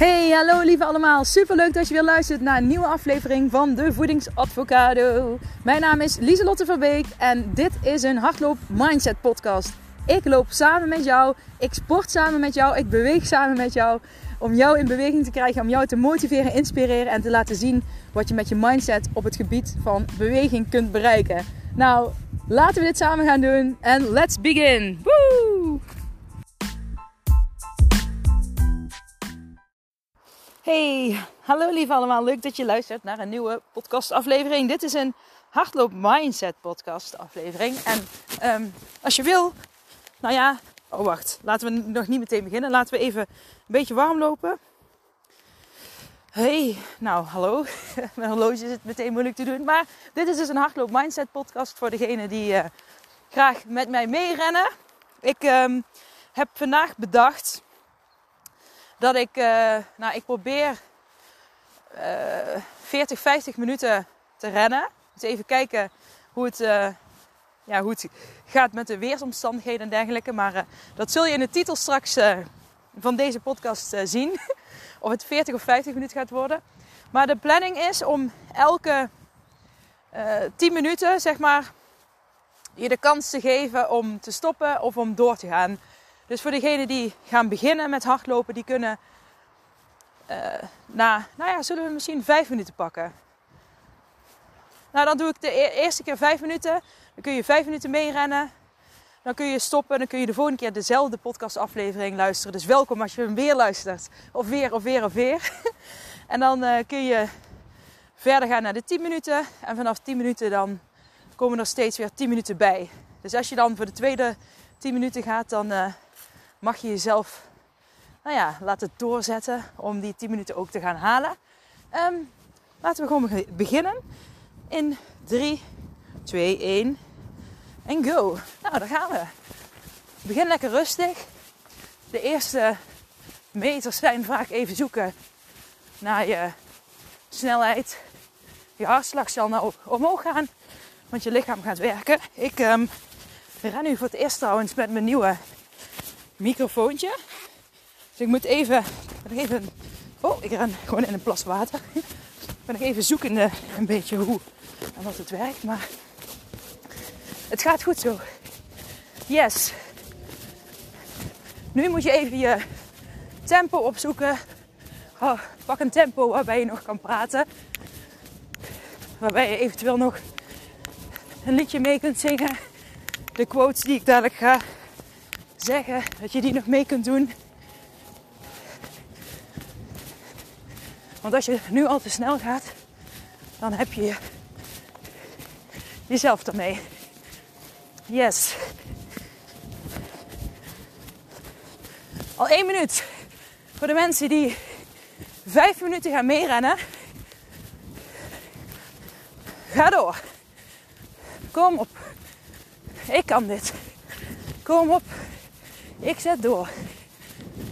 Hey, hallo lieve allemaal. Super leuk dat je weer luistert naar een nieuwe aflevering van de Voedingsadvocado. Mijn naam is Lieselotte Verbeek en dit is een hardloop mindset podcast. Ik loop samen met jou, ik sport samen met jou, ik beweeg samen met jou om jou in beweging te krijgen, om jou te motiveren, inspireren en te laten zien wat je met je mindset op het gebied van beweging kunt bereiken. Nou, laten we dit samen gaan doen en let's begin. Hey, hallo lieve allemaal. Leuk dat je luistert naar een nieuwe podcastaflevering. Dit is een hardloop mindset podcast aflevering. En um, als je wil, nou ja, oh wacht, laten we nog niet meteen beginnen. Laten we even een beetje warm lopen. Hey, nou hallo. Mijn horloge is het meteen moeilijk te doen. Maar dit is dus een hardloop mindset podcast voor degenen die uh, graag met mij meerennen. Ik um, heb vandaag bedacht dat ik, uh, nou, ik probeer uh, 40, 50 minuten te rennen. Dus even kijken hoe het, uh, ja, hoe het gaat met de weersomstandigheden en dergelijke. Maar dat zul je in de titel straks van deze podcast zien. of het 40 of 50 minuten gaat worden. Maar de planning is om elke 10 minuten, zeg maar, je de kans te geven om te stoppen of om door te gaan. Dus voor degenen die gaan beginnen met hardlopen, die kunnen uh, na, nou ja, zullen we misschien vijf minuten pakken. Nou, dan doe ik de e-, eerste keer vijf minuten. Dan kun je vijf minuten meerennen. Dan kun je stoppen. Dan kun je de volgende keer dezelfde podcastaflevering luisteren. Dus welkom als je hem weer luistert. Of weer, of weer, of weer. en dan uh, kun je verder gaan naar de 10 minuten. En vanaf 10 minuten dan komen er steeds weer 10 minuten bij. Dus als je dan voor de tweede 10 minuten gaat, dan uh, mag je jezelf nou ja, laten doorzetten om die 10 minuten ook te gaan halen. Um, laten we gewoon beginnen in 3, 2, 1 en go. Nou, daar gaan we. Begin lekker rustig. De eerste meters zijn vaak even zoeken naar je snelheid. Je hartslag zal nou omhoog gaan, want je lichaam gaat werken. Ik um, ren nu voor het eerst trouwens met mijn nieuwe microfoontje. Dus ik moet even, even. Oh, ik ren gewoon in een plas water. Ik ben nog even zoekende een beetje hoe en wat het werkt. Maar het gaat goed zo. Yes. Nu moet je even je tempo opzoeken. Oh, pak een tempo waarbij je nog kan praten. Waarbij je eventueel nog een liedje mee kunt zingen. De quotes die ik dadelijk ga zeggen, dat je die nog mee kunt doen. Want als je nu al te snel gaat, dan heb je jezelf ermee. Yes. Al één minuut. Voor de mensen die vijf minuten gaan meerennen. Ga door. Kom op. Ik kan dit. Kom op. Ik zet door.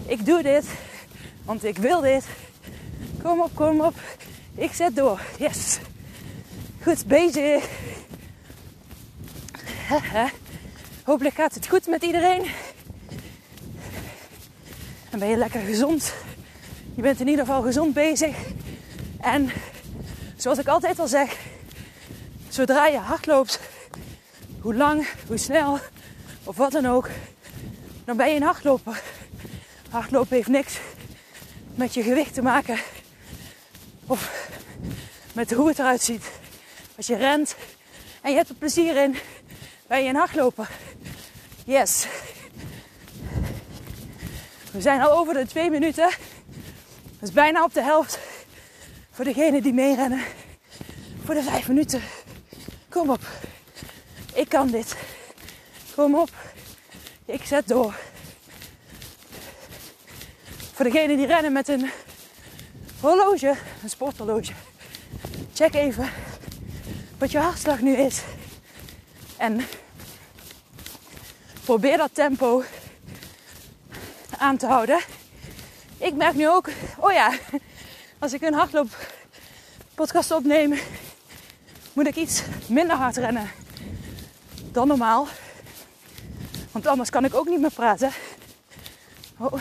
Ik doe dit, want ik wil dit. Kom op, kom op. Ik zet door. Yes. Goed bezig. Hopelijk gaat het goed met iedereen. En ben je lekker gezond. Je bent in ieder geval gezond bezig. En zoals ik altijd al zeg, zodra je hard loopt, hoe lang, hoe snel of wat dan ook, dan ben je een hardloper. Hardlopen heeft niks met je gewicht te maken of met hoe het eruit ziet. Als je rent en je hebt er plezier in, ben je een hardloper. Yes. We zijn al over de twee minuten. Dat is bijna op de helft. Voor degenen die meerennen. Voor de vijf minuten. Kom op. Ik kan dit. Kom op. Ik zet door. Voor degenen die rennen met een horloge, een sporthorloge. Check even wat je hartslag nu is. En probeer dat tempo aan te houden. Ik merk nu ook, oh ja, als ik een hardloop podcast opneem, moet ik iets minder hard rennen dan normaal. Want anders kan ik ook niet meer praten. Oh.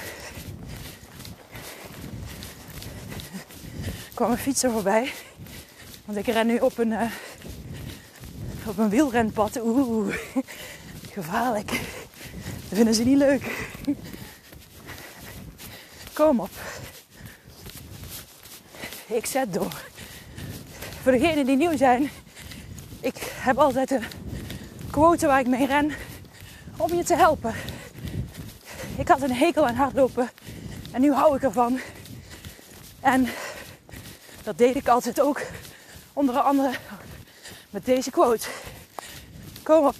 kwam een fietser voorbij. Want ik ren nu op een, uh, op een wielrenpad. Oeh, gevaarlijk. Dat vinden ze niet leuk. Kom op. Ik zet door. Voor degenen die nieuw zijn, ik heb altijd een quote waar ik mee ren om je te helpen. Ik had een hekel aan hardlopen en nu hou ik ervan. En dat deed ik altijd ook onder andere met deze quote. Kom op,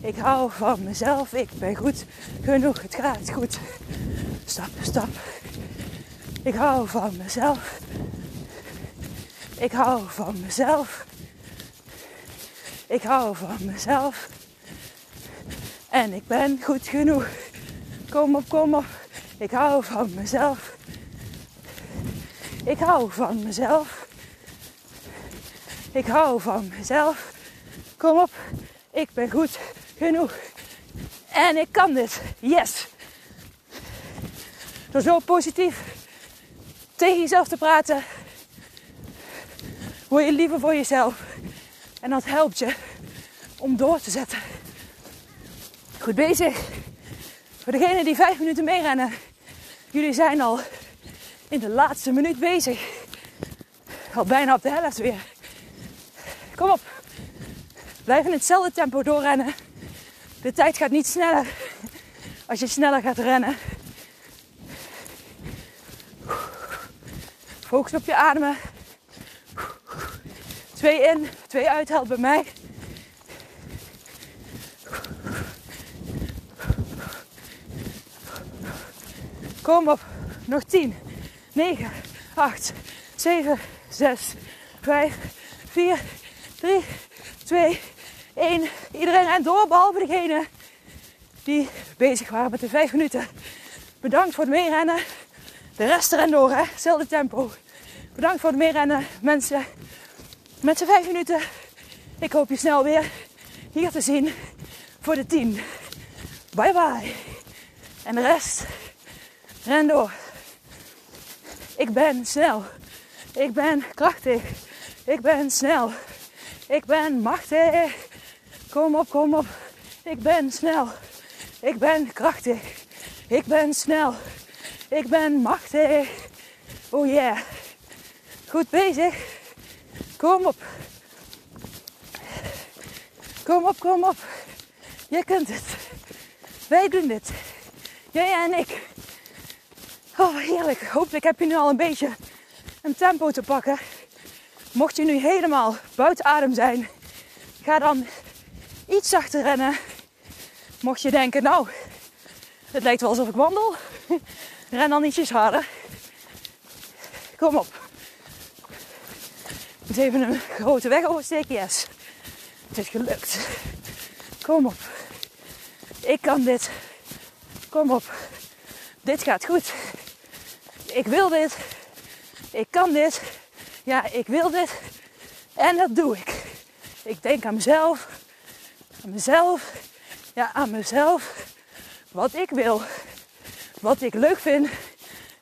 ik hou van mezelf, ik ben goed genoeg, het gaat goed. Stap, stap. Ik hou van mezelf. Ik hou van mezelf. Ik hou van mezelf. En ik ben goed genoeg. Kom op, kom op. Ik hou van mezelf. Ik hou van mezelf. Ik hou van mezelf. Kom op. Ik ben goed genoeg. En ik kan dit. Yes. Door zo positief tegen jezelf te praten, word je liever voor jezelf. En dat helpt je om door te zetten. Goed bezig. Voor degenen die vijf minuten meerennen, jullie zijn al in de laatste minuut bezig. Al bijna op de helft weer. Kom op. Blijf in hetzelfde tempo doorrennen. De tijd gaat niet sneller als je sneller gaat rennen. Focus op je ademen. Twee in, twee uit helpt bij mij. Kom op. Nog 10, 9, 8, 7, 6, 5, 4, 3, 2, 1. Iedereen rent door, behalve degene die bezig waren met de 5 minuten. Bedankt voor het meerennen. De rest rent door, hè. Hetzelfde tempo. Bedankt voor het meerennen, mensen. Met z'n 5 minuten. Ik hoop je snel weer hier te zien voor de 10. Bye bye. En de rest, ren door. Ik ben snel. Ik ben krachtig. Ik ben snel. Ik ben machtig. Kom op, kom op. Ik ben snel. Ik ben krachtig. Ik ben snel. Ik ben machtig. Oh yeah. Goed bezig. Kom op. Kom op, kom op. Je kunt het. Wij doen dit. Jij en ik. Oh, heerlijk. Hopelijk heb je nu al een beetje een tempo te pakken. Mocht je nu helemaal buiten adem zijn, ga dan iets zachter rennen. Mocht je denken, nou, het lijkt wel alsof ik wandel, ren dan ietsjes harder. Kom op. Moet even een grote weg oversteken, yes. Het is gelukt. Kom op. Ik kan dit. Kom op. Dit gaat goed. Ik wil dit. Ik kan dit. Ja, ik wil dit. En dat doe ik. Ik denk aan mezelf. Aan mezelf. Ja, aan mezelf. Wat ik wil. Wat ik leuk vind.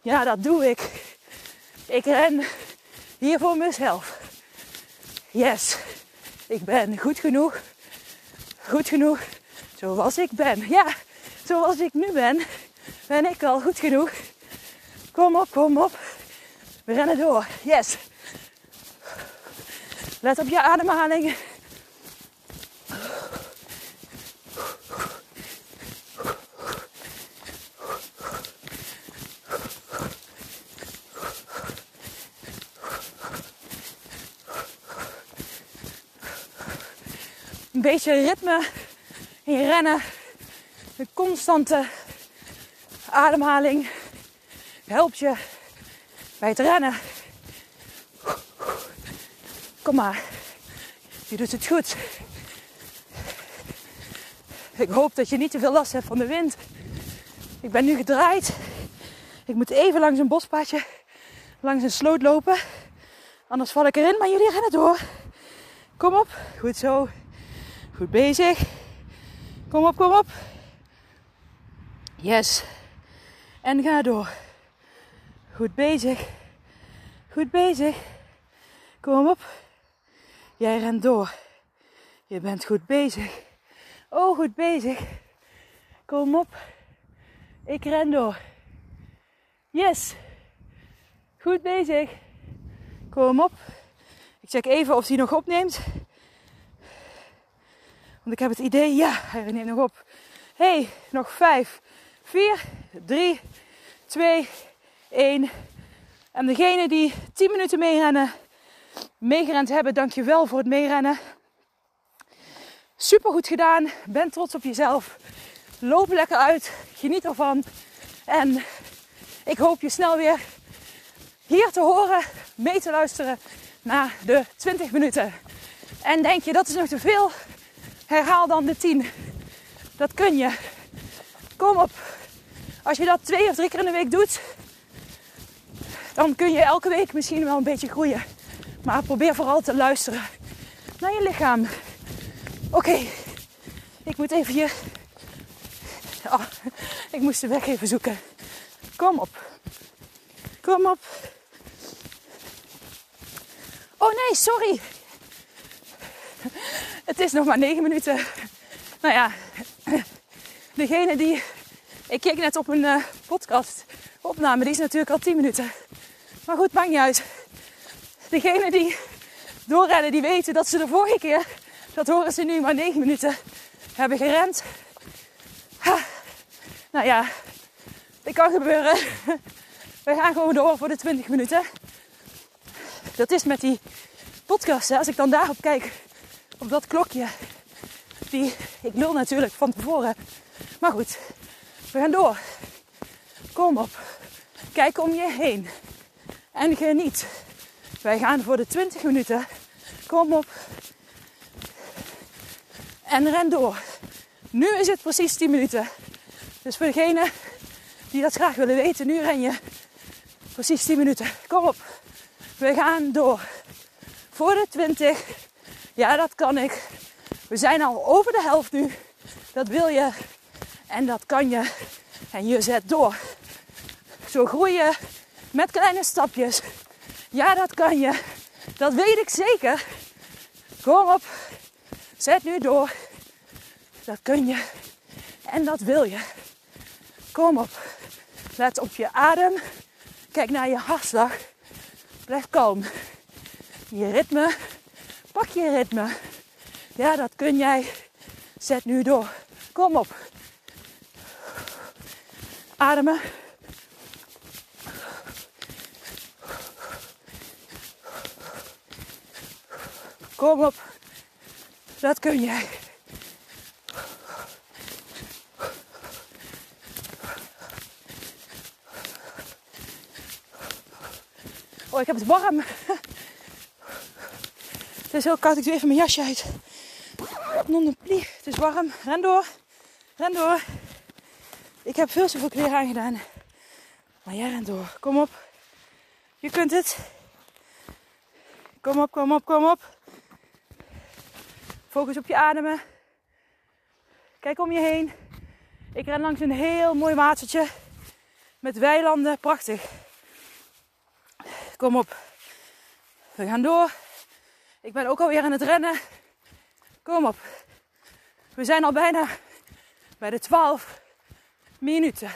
Ja, dat doe ik. Ik ren hier voor mezelf. Yes. Ik ben goed genoeg. Goed genoeg. Zoals ik ben. Ja, zoals ik nu ben. Ben ik al goed genoeg. Kom op, kom op. We rennen door. Yes. Let op je ademhaling. Een beetje ritme in rennen. Een constante ademhaling helpt je bij het rennen. Kom maar, je doet het goed. Ik hoop dat je niet te veel last hebt van de wind. Ik ben nu gedraaid. Ik moet even langs een bospaadje, langs een sloot lopen. Anders val ik erin, maar jullie rennen door. Kom op, goed zo. Goed bezig. Kom op, kom op. Yes. En ga door. Goed bezig. Goed bezig. Kom op. Jij rent door. Je bent goed bezig. Oh, goed bezig. Kom op. Ik ren door. Yes. Goed bezig. Kom op. Ik check even of hij nog opneemt. Want ik heb het idee, ja, hij neemt nog op. hey, nog 5, 4, 3, 2, 1. En degene die 10 minuten meerennen, meegerend hebben, dankjewel voor het meerennen. Super goed gedaan. Ben trots op jezelf. Loop lekker uit. Geniet ervan. En ik hoop je snel weer hier te horen, mee te luisteren naar de 20 minuten. En denk je dat is nog te veel? Herhaal dan de 10. Dat kun je. Kom op. Als je dat twee of drie keer in de week doet, dan kun je elke week misschien wel een beetje groeien. Maar probeer vooral te luisteren naar je lichaam. Oké, ik moet even hier. Oh, ik moest de weg even zoeken. Kom op. Kom op. Oh nee, sorry. Het is nog maar 9 minuten. Nou ja, degene die. Ik keek net op een uh, podcast opname, die is natuurlijk al 10 minuten. Maar goed, maakt niet uit. Degene die doorrennen, die weten dat ze de vorige keer, dat horen ze nu maar 9 minuten, hebben gerend. Nou ja, dit kan gebeuren. We gaan gewoon door voor de 20 minuten. Dat is met die podcast, hè, als ik dan daarop kijk, op dat klokje. Die, ik lul natuurlijk van tevoren. Maar goed, we gaan door. Kom op. Kijk om je heen. En geniet. Wij gaan voor de 20 minuten. Kom op. En ren door. Nu is het precies 10 minuten. Dus voor degenen die dat graag willen weten, nu ren je precies 10 minuten. Kom op. We gaan door. Voor de 20. Ja, dat kan ik. We zijn al over de helft nu. Dat wil je. En dat kan je. En je zet door. Zo groei je met kleine stapjes. Ja, dat kan je. Dat weet ik zeker. Kom op. Zet nu door. Dat kun je. En dat wil je. Kom op. Let op je adem. Kijk naar je hartslag. Blijf kalm. Je ritme. Pak je ritme. Ja, dat kun jij. Zet nu door. Kom op. Ademen. Kom op. Dat kun jij. Oh, ik heb het warm. Het is heel koud. Ik doe even mijn jasje uit. Non de plie. Het is warm. Ren door. Ren door. Ik heb veel zoveel kleren aangedaan. Maar jij rent door. Kom op. Je kunt het. Kom op, kom op, kom op. Focus op je ademen. Kijk om je heen. Ik ren langs een heel mooi watertje. Met weilanden. Prachtig. Kom op. We gaan door. Ik ben ook alweer aan het rennen. Kom op. We zijn al bijna bij de 12 minuten.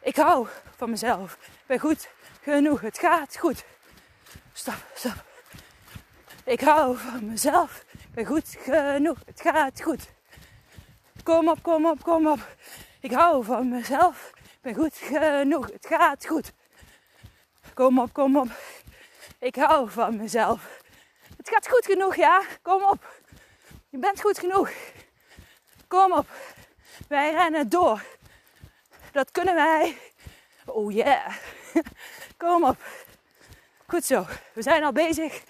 Ik hou van mezelf. Ik ben goed genoeg. Het gaat goed. Stop, stop. Ik hou van mezelf. Ben goed genoeg. Het gaat goed. Kom op, kom op, kom op. Ik hou van mezelf. Ik ben goed genoeg. Het gaat goed. Kom op, kom op. Ik hou van mezelf. Het gaat goed genoeg, ja? Kom op. Je bent goed genoeg. Kom op. Wij rennen door. Dat kunnen wij. Oh yeah. Kom op. Goed zo. We zijn al bezig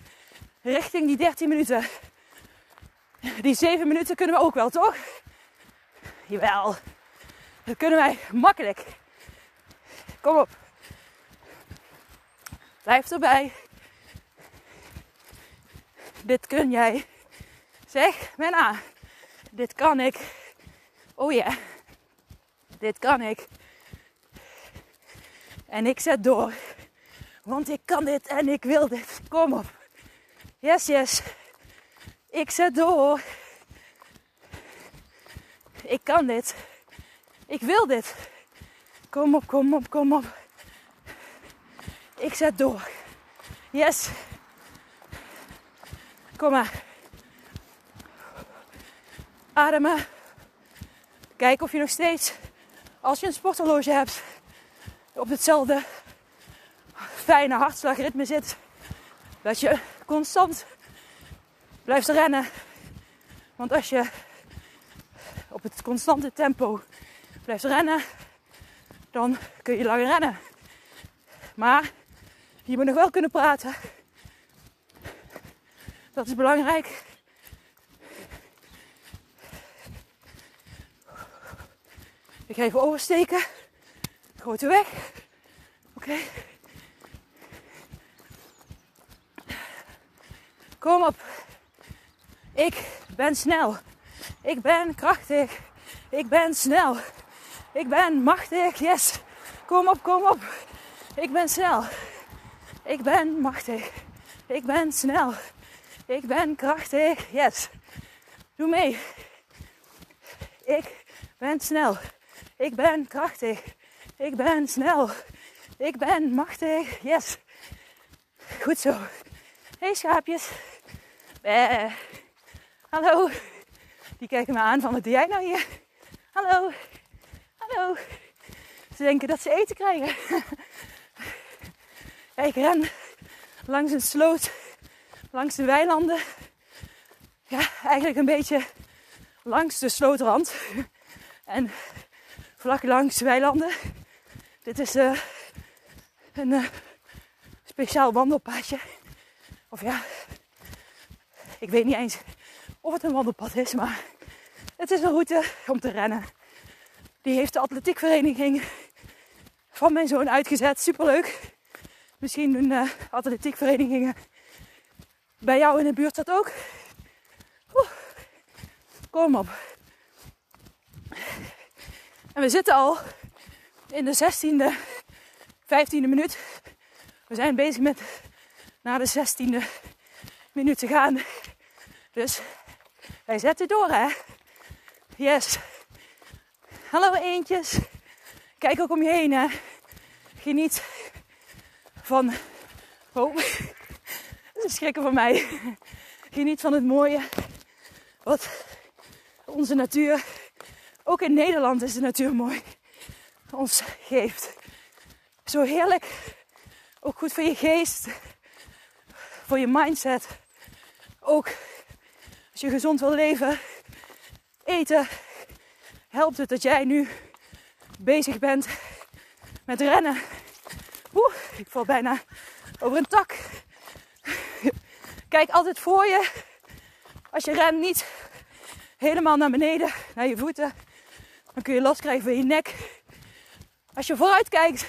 richting die 13 minuten. Die 7 minuten kunnen we ook wel, toch? Jawel. Dat kunnen wij makkelijk. Kom op. Blijf erbij. Dit kun jij. Zeg, Menna. Dit kan ik. Oh ja. Dit kan ik. En ik zet door. Want ik kan dit en ik wil dit. Kom op. Yes, yes. Ik zet door. Ik kan dit. Ik wil dit. Kom op, kom op, kom op. Ik zet door. Yes. Kom maar. Ademen. Kijk of je nog steeds, als je een sporthorloge hebt, op hetzelfde fijne hartslagritme zit. Dat je constant blijft rennen. Want als je op het constante tempo blijft rennen, dan kun je langer rennen. Maar je moet nog wel kunnen praten. Dat is belangrijk. Ik ga even oversteken. Grote weg. Oké. Kom op. Ik ben snel. Ik ben krachtig. Ik ben snel. Ik ben machtig. Yes. Kom op, kom op. Ik ben snel. Ik ben machtig. Ik ben snel. Ik ben krachtig. Yes. Doe mee. Ik ben snel. Ik ben krachtig. Ik ben snel. Ik ben machtig. Yes. Goed zo. Hey schaapjes. Eh. Hallo. Die kijken me aan van wat doe jij nou hier? Hallo. Hallo. Ze denken dat ze eten krijgen. ik ren langs een sloot. Langs de weilanden. Ja, eigenlijk een beetje langs de slootrand. En vlak langs weilanden. Dit is uh, een uh, speciaal wandelpaadje. Of ja, ik weet niet eens of het een wandelpad is, maar het is een route om te rennen. Die heeft de atletiekvereniging van mijn zoon uitgezet. Superleuk. Misschien doen uh, atletiekverenigingen bij jou in de buurt dat ook. Kom op. En we zitten al in de 16e, 15e minuut. We zijn bezig met naar de 16e minuut te gaan. Dus wij zetten door, hè? Yes. Hallo eentjes. Kijk ook om je heen, hè? Geniet van. Oh, is schrikken van mij. Geniet van het mooie wat onze natuur ook in Nederland is de natuur mooi. Ons geeft. Zo heerlijk. Ook goed voor je geest. Voor je mindset. Ook als je gezond wil leven. Eten. Helpt het dat jij nu bezig bent met rennen. Oeh, ik val bijna over een tak. Kijk altijd voor je. Als je rent niet helemaal naar beneden, naar je voeten. Dan kun je last krijgen van je nek. Als je vooruit kijkt,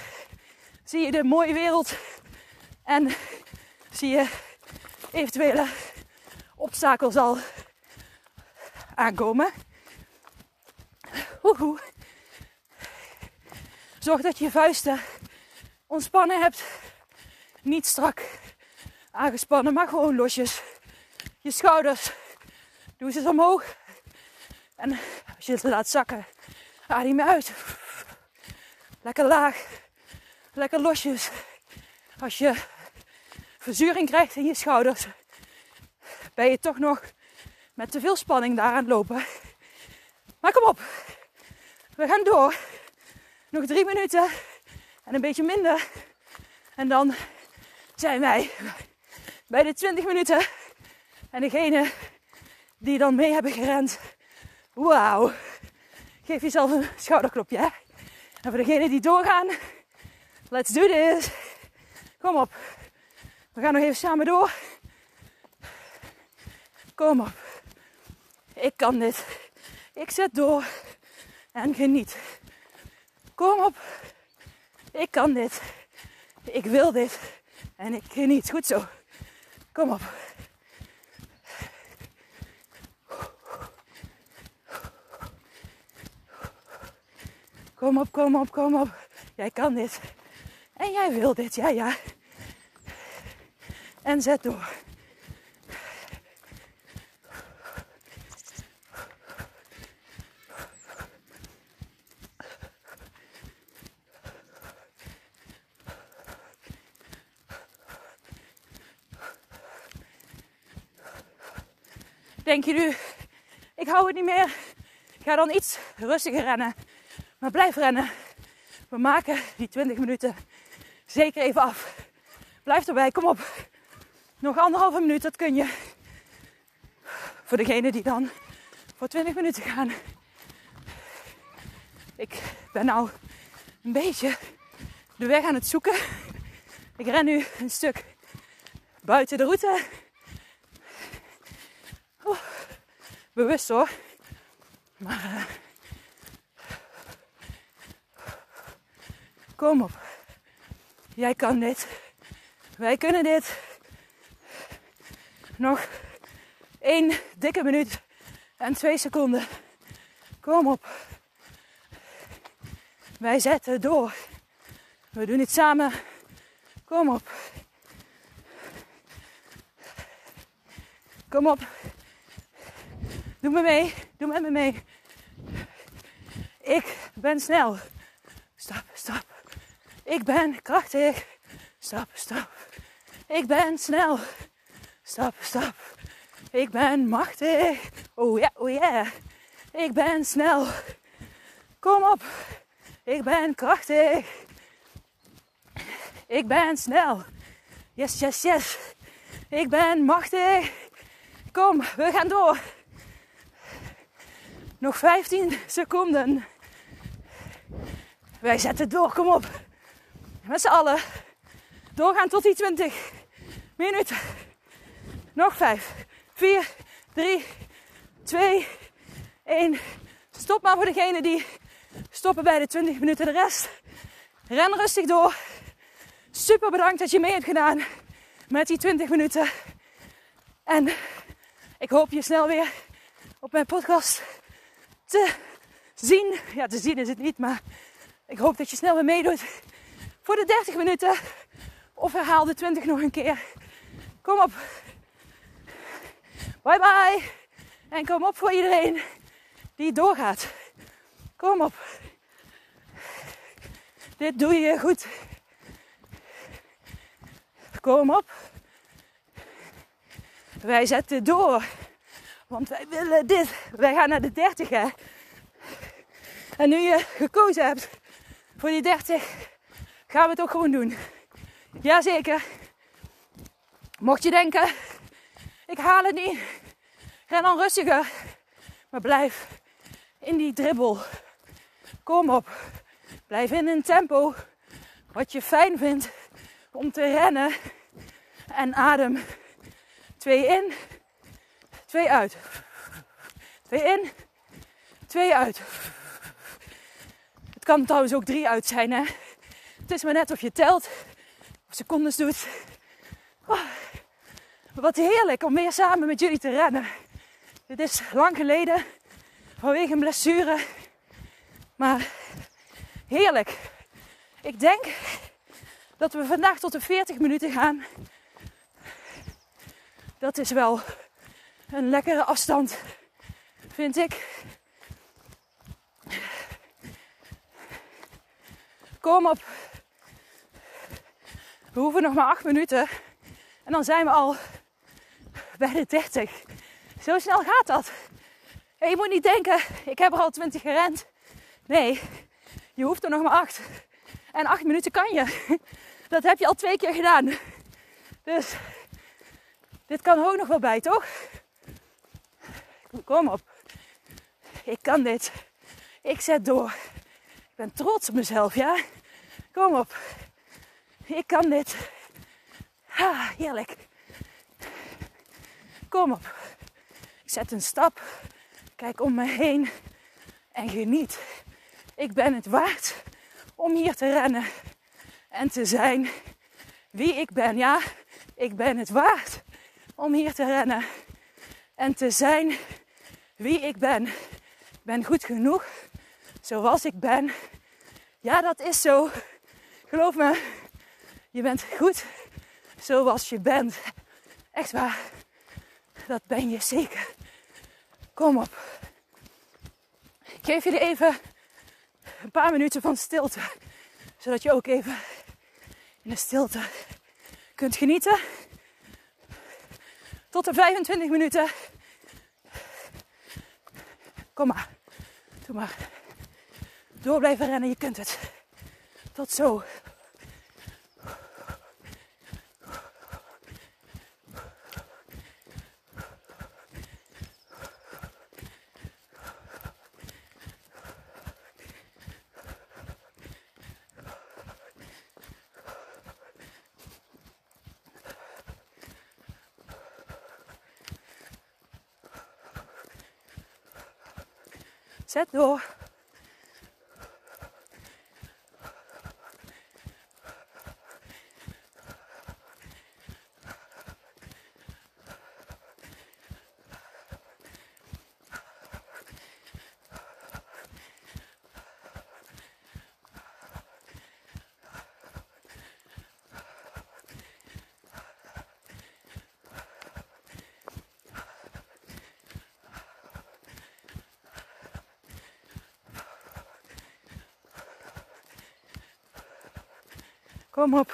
zie je de mooie wereld. En zie je eventuele obstakels al aankomen. Zorg dat je je vuisten ontspannen hebt. Niet strak aangespannen, maar gewoon losjes. Je schouders, doe ze omhoog. En als je het laat zakken, Adem uit. Lekker laag. Lekker losjes. Als je verzuring krijgt in je schouders, ben je toch nog met te veel spanning daar aan het lopen. Maar kom op. We gaan door. Nog drie minuten en een beetje minder. En dan zijn wij bij de 20 minuten. En degene die dan mee hebben gerend. Wauw. Geef jezelf een schouderklopje. Hè? En voor degenen die doorgaan, let's do this. Kom op. We gaan nog even samen door. Kom op. Ik kan dit. Ik zet door en geniet. Kom op. Ik kan dit. Ik wil dit. En ik geniet. Goed zo. Kom op. Kom op, kom op, kom op. Jij kan dit. En jij wil dit, ja, ja. En zet door. Denk je nu, ik hou het niet meer. Ga dan iets rustiger rennen. Maar blijf rennen. We maken die 20 minuten zeker even af. Blijf erbij, kom op. Nog anderhalve minuut, dat kun je. Voor degene die dan voor 20 minuten gaan. Ik ben nou een beetje de weg aan het zoeken. Ik ren nu een stuk buiten de route. Bewust hoor. Maar uh, kom op. Jij kan dit. Wij kunnen dit. Nog één dikke minuut en twee seconden. Kom op. Wij zetten door. We doen het samen. Kom op. Kom op. Doe me mee. Doe met me mee. Ik ben snel. Stap, stap. Ik ben krachtig. Stap, stap. Ik ben snel. Stap, stap. Ik ben machtig. Oh ja, oh ja. Ik ben snel. Kom op. Ik ben krachtig. Ik ben snel. Yes, yes, yes. Ik ben machtig. Kom, we gaan door. Nog 15 seconden. Wij zetten door, kom op. Met z'n allen. Doorgaan tot die 20 minuten. Nog 5, 4, 3, 2, 1. Stop maar voor degene die stoppen bij de 20 minuten. De rest, ren rustig door. Super bedankt dat je mee hebt gedaan met die 20 minuten. En ik hoop je snel weer op mijn podcast te zien. Ja, te zien is het niet, maar ik hoop dat je snel weer meedoet voor de 30 minuten. Of herhaal de 20 nog een keer. Kom op. Bye bye. En kom op voor iedereen die doorgaat. Kom op. Dit doe je goed. Kom op. Wij zetten door. Want wij willen dit. Wij gaan naar de 30 hè. En nu je gekozen hebt voor die 30, gaan we het ook gewoon doen. Jazeker. Mocht je denken, ik haal het niet. Ren dan rustiger. Maar blijf in die dribbel. Kom op. Blijf in een tempo wat je fijn vindt om te rennen. En adem. Twee in, twee uit. Twee in, twee uit. Het kan trouwens ook drie uit zijn, hè. Het is maar net of je telt, of secondes doet. Oh, wat heerlijk om weer samen met jullie te rennen. Dit is lang geleden, vanwege een blessure. Maar heerlijk. Ik denk dat we vandaag tot de 40 minuten gaan. Dat is wel een lekkere afstand, vind ik. Kom op. We hoeven nog maar 8 minuten. En dan zijn we al bij de 30. Zo snel gaat dat. En je moet niet denken, ik heb er al 20 gerend. Nee, je hoeft er nog maar 8. En 8 minuten kan je. Dat heb je al twee keer gedaan. Dus dit kan ook nog wel bij, toch? Kom op. Ik kan dit. Ik zet door. Ik ben trots op mezelf, ja? Kom op. Ik kan dit. Ah, heerlijk. Kom op. Ik zet een stap. Kijk om me heen. En geniet. Ik ben het waard om hier te rennen. En te zijn wie ik ben. Ja, ik ben het waard om hier te rennen. En te zijn wie ik ben. Ben goed genoeg zoals ik ben. Ja, dat is zo. Geloof me, je bent goed zoals je bent. Echt waar. Dat ben je zeker. Kom op. Ik geef jullie even een paar minuten van stilte. Zodat je ook even in de stilte kunt genieten. Tot de 25 minuten. Kom maar. Doe maar. Door blijven rennen, je kunt het. Tot zo. Zet Kom op.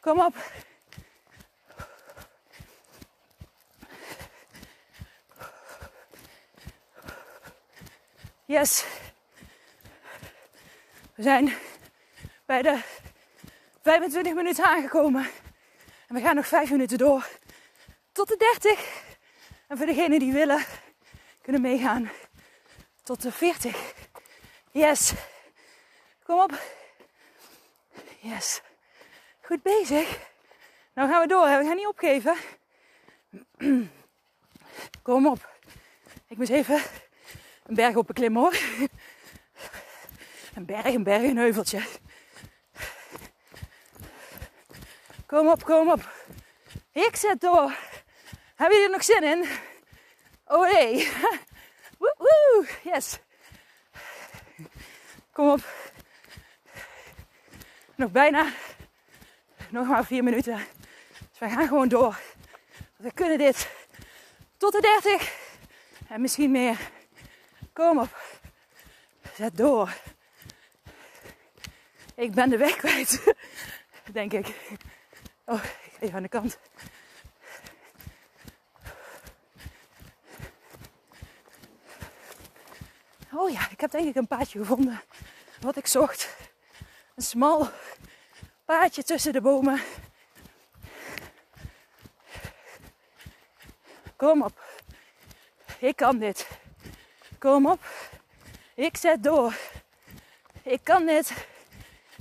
Kom op. Yes. We zijn bij de 25 minuten aangekomen. En we gaan nog 5 minuten door. Tot de 30. En voor degenen die willen, kunnen meegaan tot de 40. Yes. Kom op. Yes. Goed bezig. Nou gaan we door. We gaan niet opgeven. Kom op. Ik moet even een berg op beklimmen hoor. Een berg, een berg, een heuveltje. Kom op, kom op. Ik zet door. Hebben jullie er nog zin in? Oh nee. Woe, yes. Kom op. Nog bijna. Nog maar vier minuten. Dus wij gaan gewoon door. We kunnen dit tot de 30 en misschien meer. Kom op. Zet door. Ik ben de weg kwijt. Denk ik. Oh, even aan de kant. Oh ja, ik heb denk ik een paadje gevonden. Wat ik zocht. Een smal paadje tussen de bomen. Kom op. Ik kan dit. Kom op. Ik zet door. Ik kan dit.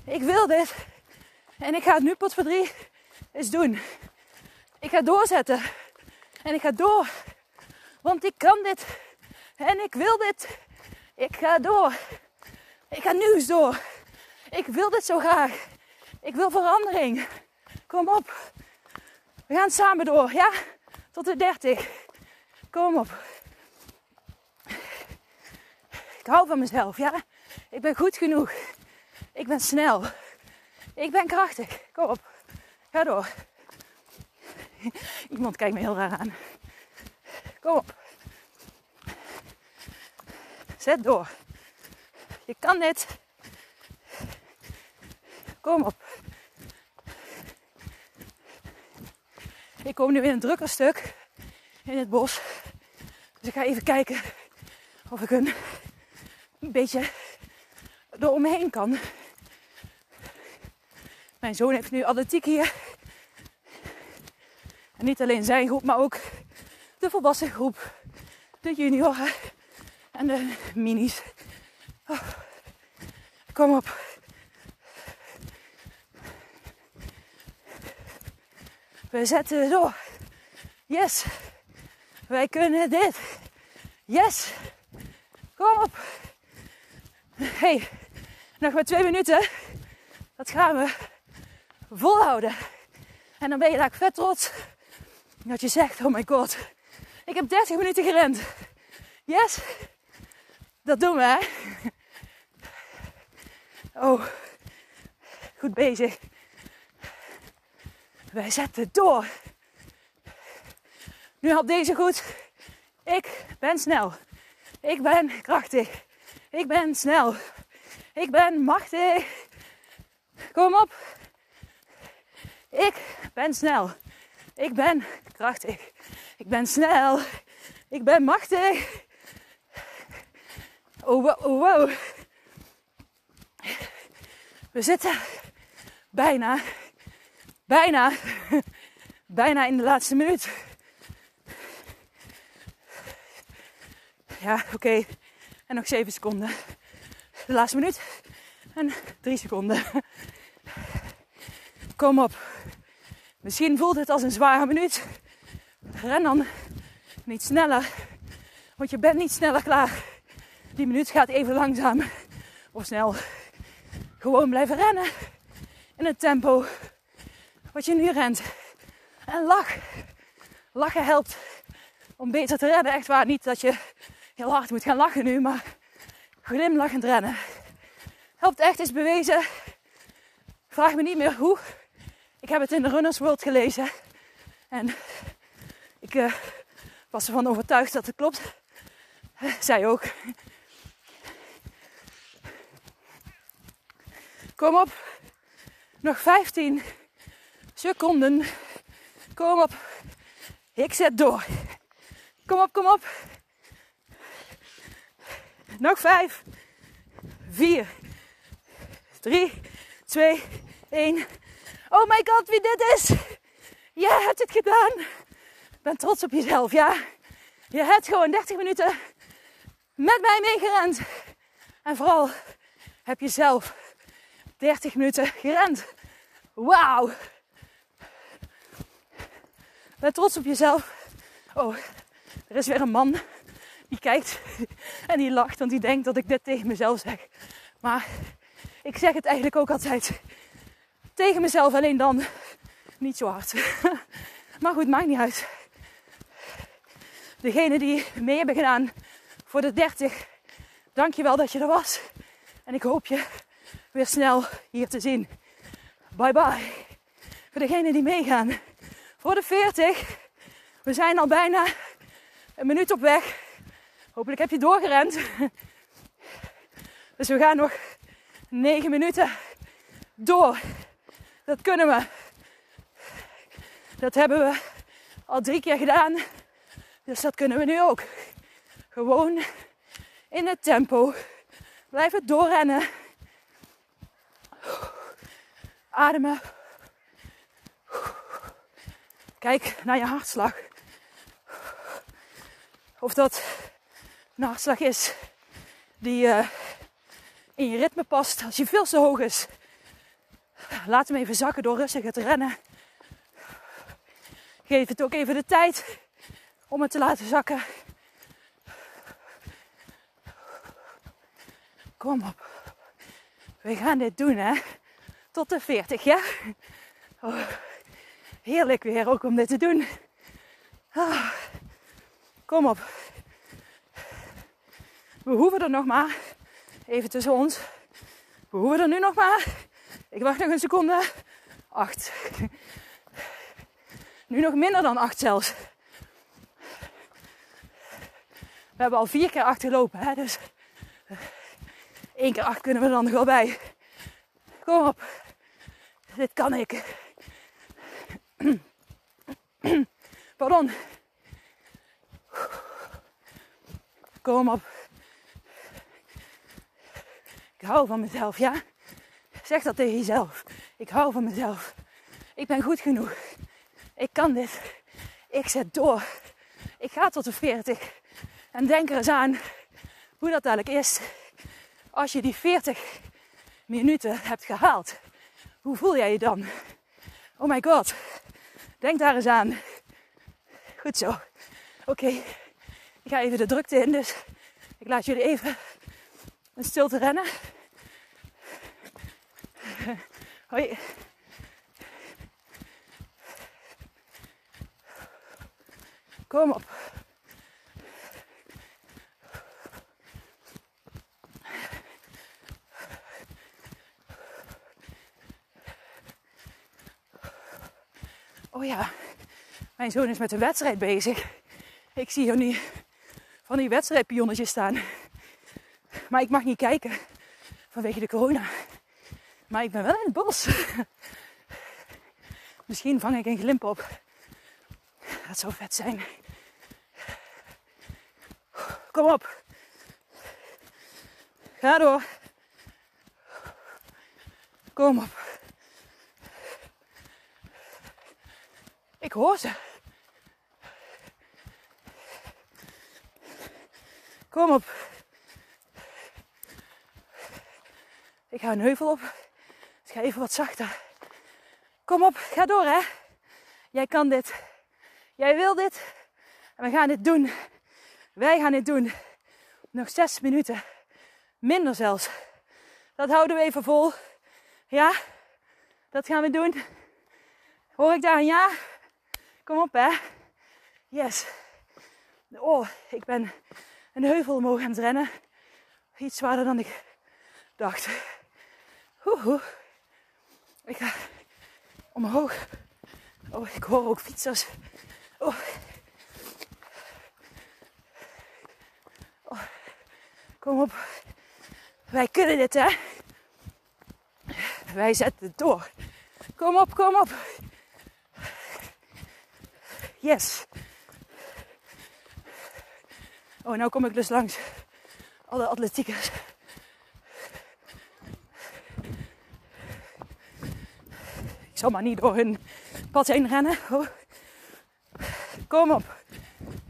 Ik wil dit. En ik ga het nu pot voor drie eens doen. Ik ga doorzetten. En ik ga door. Want ik kan dit. En ik wil dit. Ik ga door. Ik ga nu door. Ik wil dit zo graag. Ik wil verandering. Kom op. We gaan samen door, ja? Tot de 30. Kom op. Ik hou van mezelf, ja? Ik ben goed genoeg. Ik ben snel. Ik ben krachtig. Kom op. Ga door. Iemand kijkt me heel raar aan. Kom op. Zet door. Je kan dit. Kom op. Ik kom nu in een drukker stuk in het bos. Dus ik ga even kijken of ik een, een beetje eromheen kan. Mijn zoon heeft nu atletiek hier. En niet alleen zijn groep, maar ook de volwassen groep. De junioren en de minis. Oh. Kom op. We zetten door. Yes. Wij kunnen dit. Yes. Kom op. Hey, nog maar twee minuten. Dat gaan we volhouden. En dan ben je daar vet trots. Dat je zegt, oh my god. Ik heb 30 minuten gerend. Yes. Dat doen we, hè. Oh. Goed bezig. Wij zetten door. Nu had deze goed. Ik ben snel. Ik ben krachtig. Ik ben snel. Ik ben machtig. Kom op. Ik ben snel. Ik ben krachtig. Ik ben snel. Ik ben machtig. Oh, wow, oh. We zitten bijna, bijna, bijna in de laatste minuut. Ja, oké. En nog 7 seconden. De laatste minuut. En 3 seconden. Kom op. Misschien voelt het als een zware minuut. Ren dan niet sneller. Want je bent niet sneller klaar. Die minuut gaat even langzaam of snel. Gewoon blijven rennen. In het tempo wat je nu rent. En lach. Lachen helpt om beter te rennen. Echt waar. Niet dat je heel hard moet gaan lachen nu, maar glimlachend rennen. Helpt echt, is bewezen. Vraag me niet meer hoe. Ik heb het in de Runners World gelezen. En ik uh, was ervan overtuigd dat het klopt. zij ook. Kom op. Nog 15 seconden. Kom op. Ik zet door. Kom op, kom op. Nog 5, 4, 3, 2, 1. Oh my god, wie dit is! Je hebt het gedaan. Ben trots op jezelf, ja. Je hebt gewoon 30 minuten met mij meegerend. En vooral heb je zelf 30 minuten gerend. Wauw. Ben trots op jezelf. Oh, er is weer een man die kijkt en die lacht, want die denkt dat ik dit tegen mezelf zeg. Maar ik zeg het eigenlijk ook altijd tegen mezelf, alleen dan niet zo hard. Maar goed, maakt niet uit. Degene die mee hebben gedaan voor de 30, dankjewel dat je er was. En ik hoop je weer snel hier te zien. Bye bye. Voor degenen die meegaan voor de 40. We zijn al bijna een minuut op weg. Hopelijk heb je doorgerend. Dus we gaan nog 9 minuten door. Dat kunnen we. Dat hebben we al drie keer gedaan. Dus dat kunnen we nu ook. Gewoon in het tempo. Blijven doorrennen. Ademen. Kijk naar je hartslag. Of dat een hartslag is die uh, in je ritme past. Als je veel te hoog is, laat hem even zakken door rustig te rennen. Geef het ook even de tijd om het te laten zakken. Kom op. We gaan dit doen, hè? Tot de 40, ja? Heerlijk weer ook om dit te doen. Oh, kom op. We hoeven er nog maar, even tussen ons, we hoeven er nu nog maar, ik wacht nog een seconde, acht. Nu nog minder dan acht zelfs. We hebben al vier keer acht gelopen, hè? dus één keer acht kunnen we er dan nog wel bij. Kom op, dit kan ik. Pardon. Kom op. Ik hou van mezelf, ja? Zeg dat tegen jezelf. Ik hou van mezelf. Ik ben goed genoeg. Ik kan dit. Ik zet door. Ik ga tot de 40. En denk er eens aan hoe dat eigenlijk is als je die 40 minuten hebt gehaald. Hoe voel jij je dan? Oh my god. Denk daar eens aan. Goed zo. Oké. Ik ga even de drukte in, dus ik laat jullie even een stilte rennen. Hoi. Kom op. Oh ja, mijn zoon is met een wedstrijd bezig. Ik zie hier nu van die wedstrijdpionnetjes staan. Maar ik mag niet kijken vanwege de corona. Maar ik ben wel in het bos. Misschien vang ik een glimp op. Dat zou vet zijn. Kom op. Ga door. Kom op. Ik hoor ze. Kom op. Ik ga een heuvel op. Dus ga even wat zachter. Kom op, ga door hè. Jij kan dit. Jij wil dit. En we gaan dit doen. Wij gaan dit doen. Nog zes minuten. Minder zelfs. Dat houden we even vol. Ja, dat gaan we doen. Hoor ik daar een ja? Kom op hè. Yes. Oh, ik ben een heuvel omhoog aan het rennen. Iets zwaarder dan ik dacht. Oeh, Ik ga omhoog. Oh, ik hoor ook fietsers. Oh. oh. Kom op. Wij kunnen dit, hè? Wij zetten het door. Kom op, kom op. Yes. Oh, nou kom ik dus langs alle atletiekers. Maar niet door hun pad heen rennen. Kom op.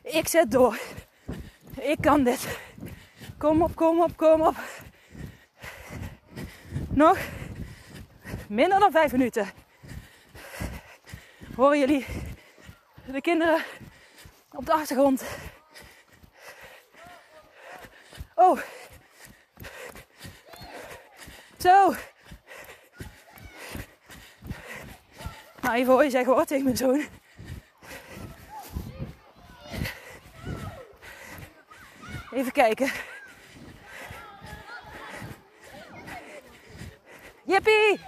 Ik zet door. Ik kan dit. Kom op, kom op, kom op. Nog minder dan vijf minuten. Horen jullie de kinderen op de achtergrond? Oh. Zo. Nou, even hoor zeggen wat tegen mijn zoon. Even kijken. Jippie!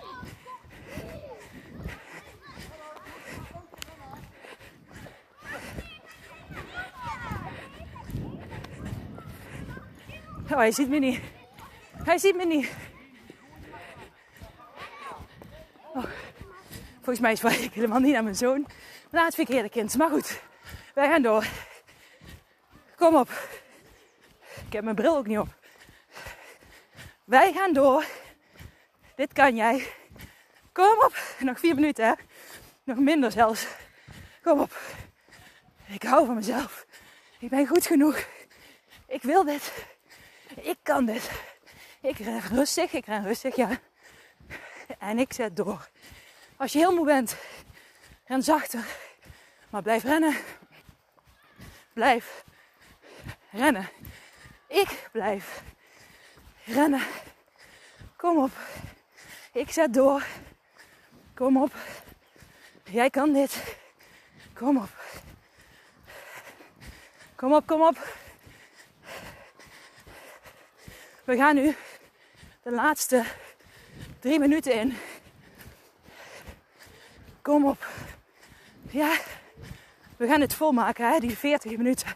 Oh, hij ziet me niet. Hij ziet me niet. Volgens mij zwaai ik helemaal niet naar mijn zoon. Maar het verkeerde kind. Maar goed, wij gaan door. Kom op. Ik heb mijn bril ook niet op. Wij gaan door. Dit kan jij. Kom op. Nog vier minuten, hè. Nog minder zelfs. Kom op. Ik hou van mezelf. Ik ben goed genoeg. Ik wil dit. Ik kan dit. Ik ren rustig. Ik ren rustig, ja. En ik zet door. Als je heel moe bent, ren zachter. Maar blijf rennen. Blijf rennen. Ik blijf rennen. Kom op. Ik zet door. Kom op. Jij kan dit. Kom op. Kom op, kom op. We gaan nu de laatste drie minuten in. Kom op. Ja, we gaan het volmaken, hè, die 40 minuten.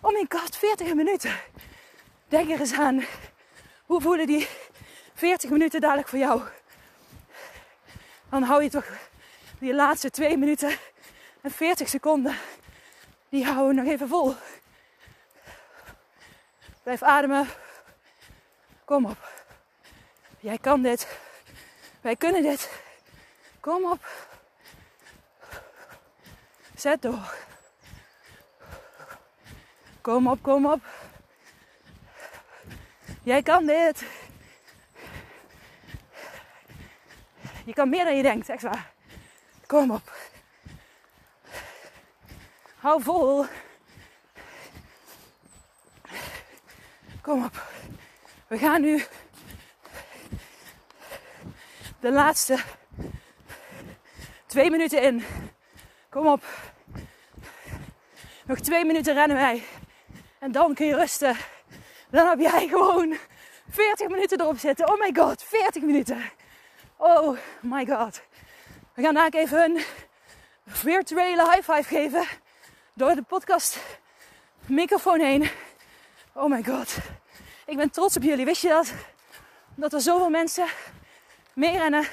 Oh mijn god, 40 minuten. Denk er eens aan. Hoe voelen die 40 minuten dadelijk voor jou? Dan hou je toch die laatste 2 minuten en 40 seconden. Die houden we nog even vol. Blijf ademen. Kom op. Jij kan dit. Wij kunnen dit. Kom op. Zet door. Kom op, kom op. Jij kan dit. Je kan meer dan je denkt, echt waar. Kom op. Hou vol. Kom op. We gaan nu de laatste twee minuten in. Kom op. Nog twee minuten rennen wij. En dan kun je rusten. Dan heb jij gewoon 40 minuten erop zitten. Oh my god, 40 minuten. Oh my god. We gaan daar even een virtuele high five geven. Door de podcast microfoon heen. Oh my god. Ik ben trots op jullie. Wist je dat? Dat er zoveel mensen meerennen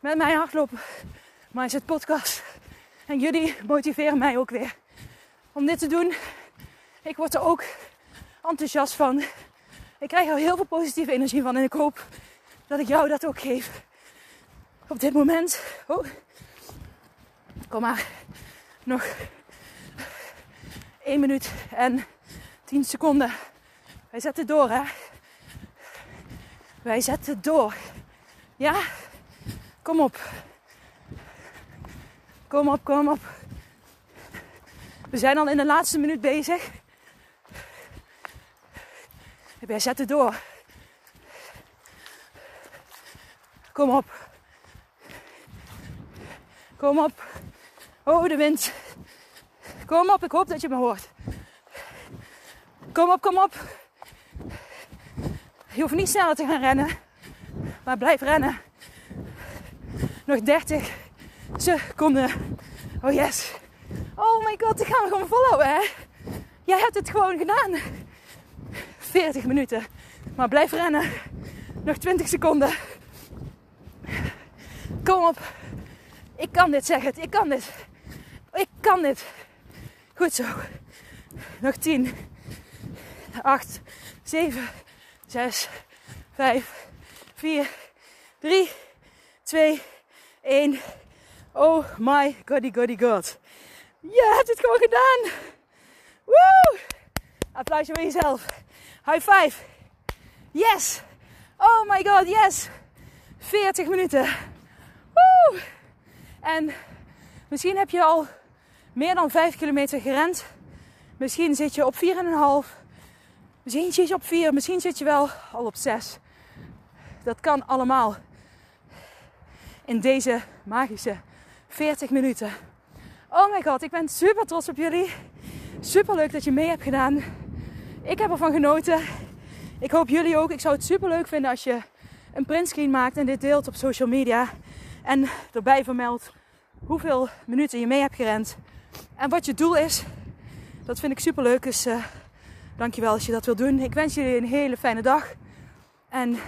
met mijn hardlopen mindset podcast. En jullie motiveren mij ook weer om dit te doen. Ik word er ook enthousiast van. Ik krijg er heel veel positieve energie van en ik hoop dat ik jou dat ook geef. Op dit moment. Oh. Kom maar. Nog 1 minuut en 10 seconden. Wij zetten door, hè? Wij zetten door. Ja? Kom op. Kom op, kom op. We zijn al in de laatste minuut bezig. Wij zetten door. Kom op. Kom op. Oh, de wind. Kom op, ik hoop dat je me hoort. Kom op, kom op. Je hoeft niet sneller te gaan rennen, maar blijf rennen. Nog 30 seconden. Oh yes. Oh my god, ik ga me gewoon volhouden, hè. Jij hebt het gewoon gedaan. 40 minuten. Maar blijf rennen. Nog 20 seconden. Kom op. Ik kan dit, zeg het. Ik kan dit. Ik kan dit. Goed zo. Nog 10. 8, 7, 6, 5, 4, 3, 2, 1. Oh my goddy goddy god. Je hebt het gewoon gedaan. Woe! Applausje voor jezelf. High five. Yes. Oh my god, yes. 40 minuten. Woe! En misschien heb je al meer dan 5 kilometer gerend. Misschien zit je op 4,5. Misschien zit je op 4. Misschien zit je wel al op 6. Dat kan allemaal. In deze magische 40 minuten. Oh my god, ik ben super trots op jullie. Super leuk dat je mee hebt gedaan. Ik heb ervan genoten. Ik hoop jullie ook. Ik zou het super leuk vinden als je een printscreen maakt en dit deelt op social media. En erbij vermeldt hoeveel minuten je mee hebt gerend. En wat je doel is. Dat vind ik super leuk. Dus uh, dankjewel als je dat wilt doen. Ik wens jullie een hele fijne dag. En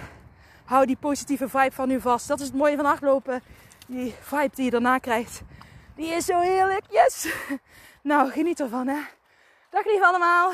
hou die positieve vibe van nu vast. Dat is het mooie van hardlopen. Die vibe die je daarna krijgt. Die is zo heerlijk. Yes! Nou, geniet ervan hè. Dag lief allemaal.